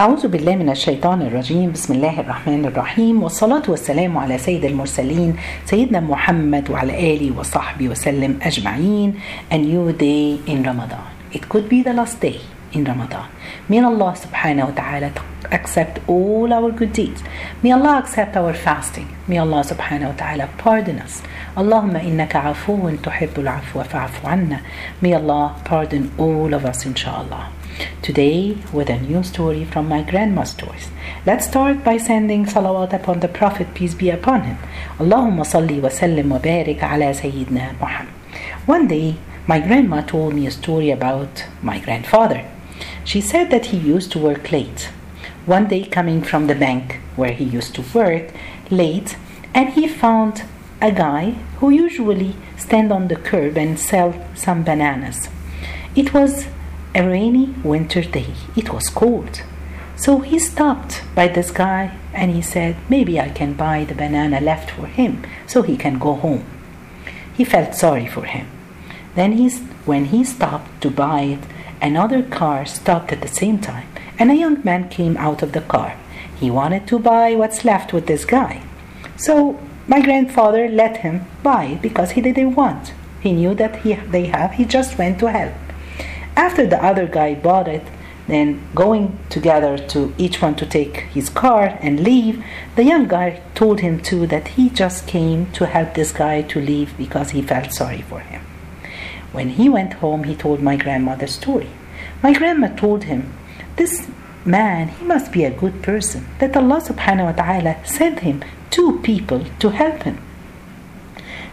أعوذ بالله من الشيطان الرجيم بسم الله الرحمن الرحيم والصلاة والسلام على سيد المرسلين سيدنا محمد وعلى آله وصحبه وسلم أجمعين A new day in Ramadan It could be the last day in Ramadan May Allah subhanahu wa ta'ala accept all our good deeds May Allah accept our fasting May Allah subhanahu wa ta'ala pardon us اللهم إنك عفو تحب العفو فاعف عنا May Allah pardon all of us inshallah Today, with a new story from my grandma's stories. Let's start by sending salawat upon the Prophet, peace be upon him. Allahumma salli wa sallim wa barik ala Sayyidina Muhammad. One day, my grandma told me a story about my grandfather. She said that he used to work late. One day, coming from the bank where he used to work late, and he found a guy who usually stand on the curb and sell some bananas. It was a rainy winter day. It was cold. So he stopped by this guy and he said, Maybe I can buy the banana left for him so he can go home. He felt sorry for him. Then he, when he stopped to buy it, another car stopped at the same time and a young man came out of the car. He wanted to buy what's left with this guy. So my grandfather let him buy it because he didn't want. He knew that he, they have, he just went to help. After the other guy bought it, then going together to each one to take his car and leave, the young guy told him too that he just came to help this guy to leave because he felt sorry for him. When he went home, he told my grandmother story. My grandma told him, This man, he must be a good person, that Allah subhanahu wa ta'ala sent him two people to help him.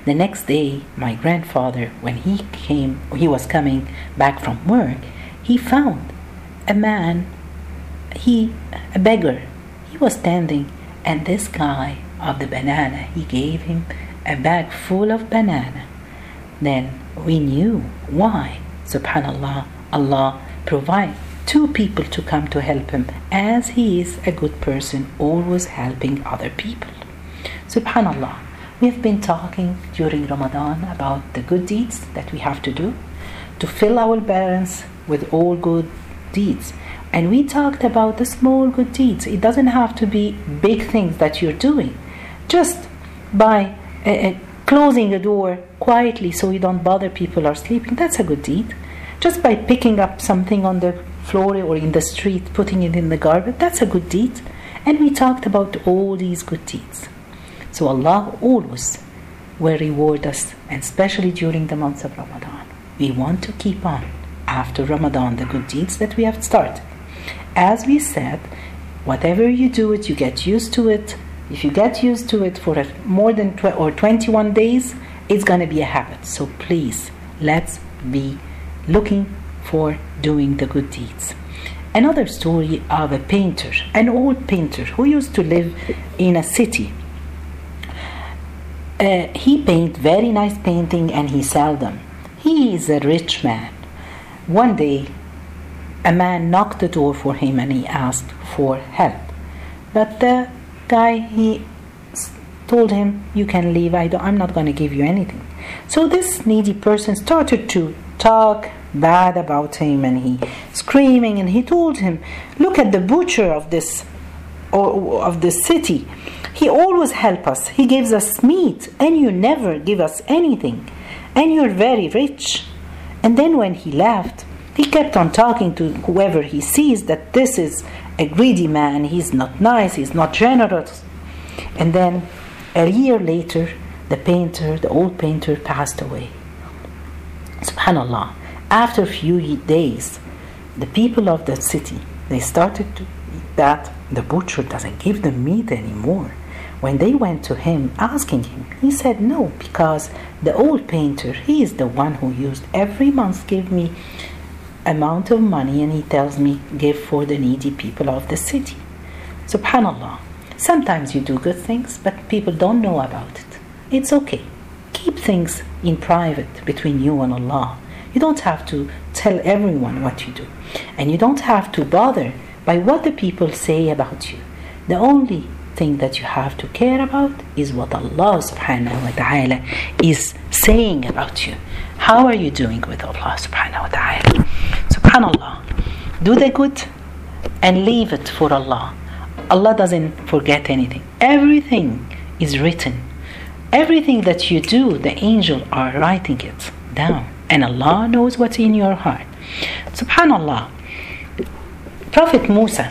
The next day, my grandfather, when he came, he was coming back from work, he found a man, he, a beggar. He was standing, and this guy of the banana, he gave him a bag full of banana. Then we knew why, subhanallah, Allah provide two people to come to help him, as he is a good person, always helping other people. Subhanallah. We've been talking during Ramadan about the good deeds that we have to do to fill our balance with all good deeds. And we talked about the small good deeds. It doesn't have to be big things that you're doing. Just by uh, uh, closing the door quietly so you don't bother people are sleeping, that's a good deed. Just by picking up something on the floor or in the street, putting it in the garbage, that's a good deed. And we talked about all these good deeds. So Allah always will reward us, and especially during the months of Ramadan. We want to keep on after Ramadan the good deeds that we have started. As we said, whatever you do it, you get used to it. If you get used to it for more than tw- or 21 days, it's going to be a habit. So please, let's be looking for doing the good deeds. Another story of a painter, an old painter who used to live in a city uh, he paint very nice painting and he sell them. He is a rich man. One day, a man knocked the door for him and he asked for help. But the guy he told him, "You can leave. I don't, I'm not going to give you anything." So this needy person started to talk bad about him and he screaming and he told him, "Look at the butcher of this or of the city." He always help us. He gives us meat, and you never give us anything. And you're very rich. And then when he left, he kept on talking to whoever he sees that this is a greedy man. He's not nice. He's not generous. And then a year later, the painter, the old painter, passed away. Subhanallah. After a few days, the people of the city they started to that the butcher doesn't give them meat anymore. When they went to him asking him, he said no, because the old painter, he is the one who used every month give me amount of money and he tells me give for the needy people of the city. Subhanallah. Sometimes you do good things, but people don't know about it. It's okay. Keep things in private between you and Allah. You don't have to tell everyone what you do. And you don't have to bother by what the people say about you. The only thing that you have to care about is what Allah subhanahu wa ta'ala is saying about you. How are you doing with Allah subhanahu wa ta'ala? Subhanallah. Do the good and leave it for Allah. Allah doesn't forget anything. Everything is written. Everything that you do, the angels are writing it down. And Allah knows what's in your heart. Subhanallah. Prophet Musa,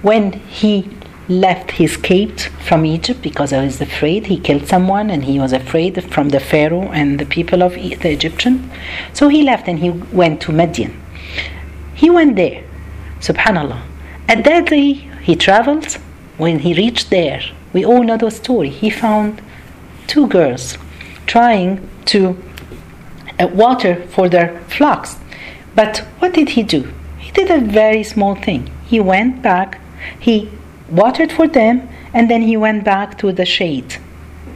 when he left, he escaped from Egypt because he was afraid. He killed someone and he was afraid from the Pharaoh and the people of the Egyptian. So he left and he went to Midian. He went there. Subhanallah. At that day, he traveled. When he reached there, we all know the story. He found two girls trying to uh, water for their flocks. But what did he do? He did a very small thing. He went back, he watered for them, and then he went back to the shade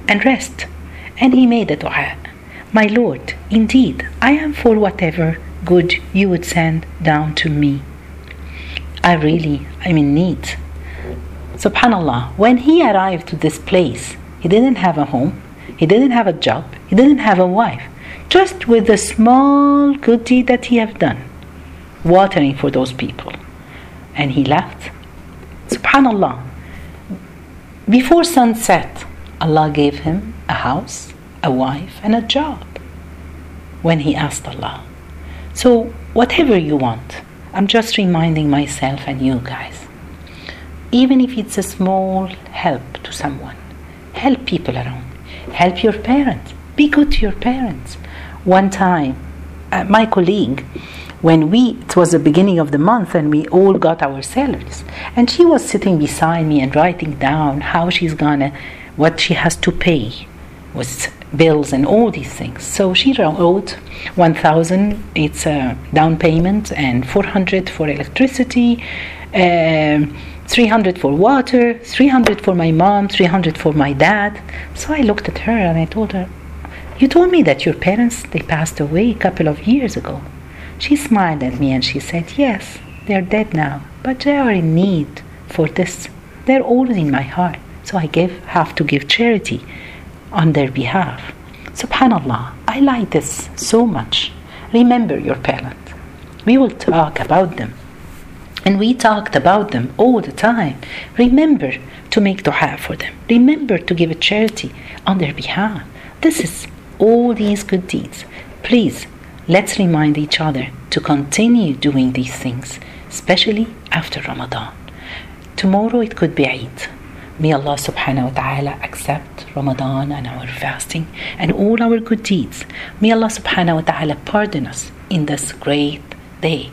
and rest. And he made a dua. My Lord, indeed, I am for whatever good you would send down to me. I really am in need. Subhanallah, when he arrived to this place, he didn't have a home, he didn't have a job, he didn't have a wife, just with the small good deed that he have done, watering for those people. And he left. Subhanallah. Before sunset, Allah gave him a house, a wife, and a job when he asked Allah. So, whatever you want, I'm just reminding myself and you guys. Even if it's a small help to someone, help people around, help your parents, be good to your parents. One time, uh, my colleague, when we, it was the beginning of the month and we all got our salaries, and she was sitting beside me and writing down how she's gonna, what she has to pay with bills and all these things. So she wrote 1,000, it's a down payment, and 400 for electricity, um, 300 for water, 300 for my mom, 300 for my dad. So I looked at her and I told her, You told me that your parents, they passed away a couple of years ago. She smiled at me and she said, Yes, they're dead now, but they are in need for this. They're all in my heart. So I give, have to give charity on their behalf. Subhanallah, I like this so much. Remember your parent. We will talk about them. And we talked about them all the time. Remember to make dua for them. Remember to give a charity on their behalf. This is all these good deeds. Please, let's remind each other to continue doing these things, especially after Ramadan. Tomorrow it could be Eid. May Allah subhanahu wa ta'ala accept Ramadan and our fasting and all our good deeds. May Allah subhanahu wa ta'ala pardon us in this great day.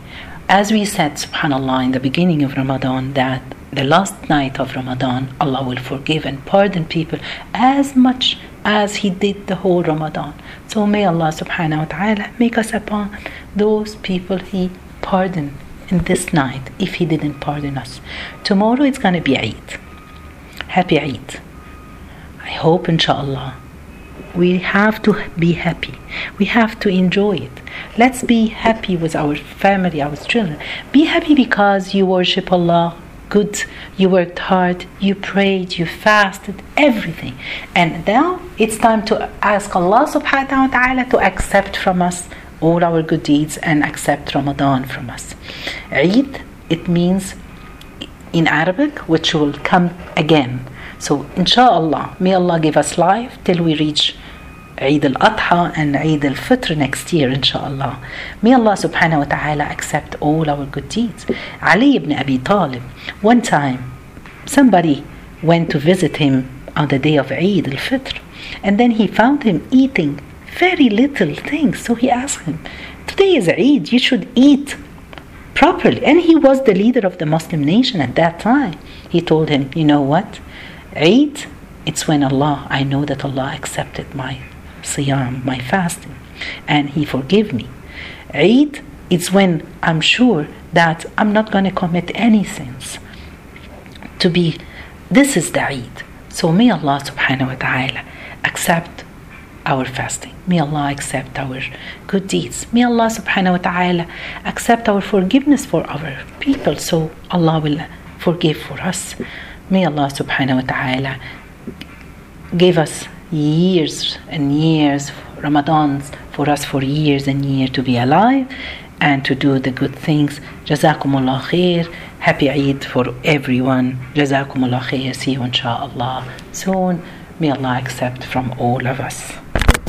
As we said, subhanAllah, in the beginning of Ramadan, that the last night of Ramadan, Allah will forgive and pardon people as much as He did the whole Ramadan. So may Allah subhanahu wa ta'ala make us upon those people He pardoned in this night if He didn't pardon us. Tomorrow it's to be Eid. Happy Eid. I hope, inshallah, we have to be happy. We have to enjoy it. Let's be happy with our family, our children. Be happy because you worship Allah good, you worked hard, you prayed, you fasted, everything. And now it's time to ask Allah subhanahu wa ta'ala to accept from us all our good deeds and accept Ramadan from us. Eid, it means in Arabic, which will come again. So, inshallah, may Allah give us life till we reach Eid al-Adha and Eid al-Fitr next year, inshallah. May Allah subhanahu wa ta'ala accept all our good deeds. Ali ibn Abi Talib, one time, somebody went to visit him on the day of Eid al-Fitr, and then he found him eating very little things. So he asked him, Today is Eid, you should eat properly. And he was the leader of the Muslim nation at that time. He told him, You know what? Eid, it's when Allah, I know that Allah accepted my siyam, my fasting, and He forgive me. Eid, it's when I'm sure that I'm not going to commit any sins. To be, this is the Eid. So may Allah subhanahu wa ta'ala accept our fasting. May Allah accept our good deeds. May Allah subhanahu wa ta'ala accept our forgiveness for our people. So Allah will forgive for us. May Allah subhanahu wa ta'ala give us years and years, Ramadans for us for years and years to be alive and to do the good things. Jazakumullah khair. Happy Eid for everyone. Jazakumullah khair. See you inshallah soon. May Allah accept from all of us.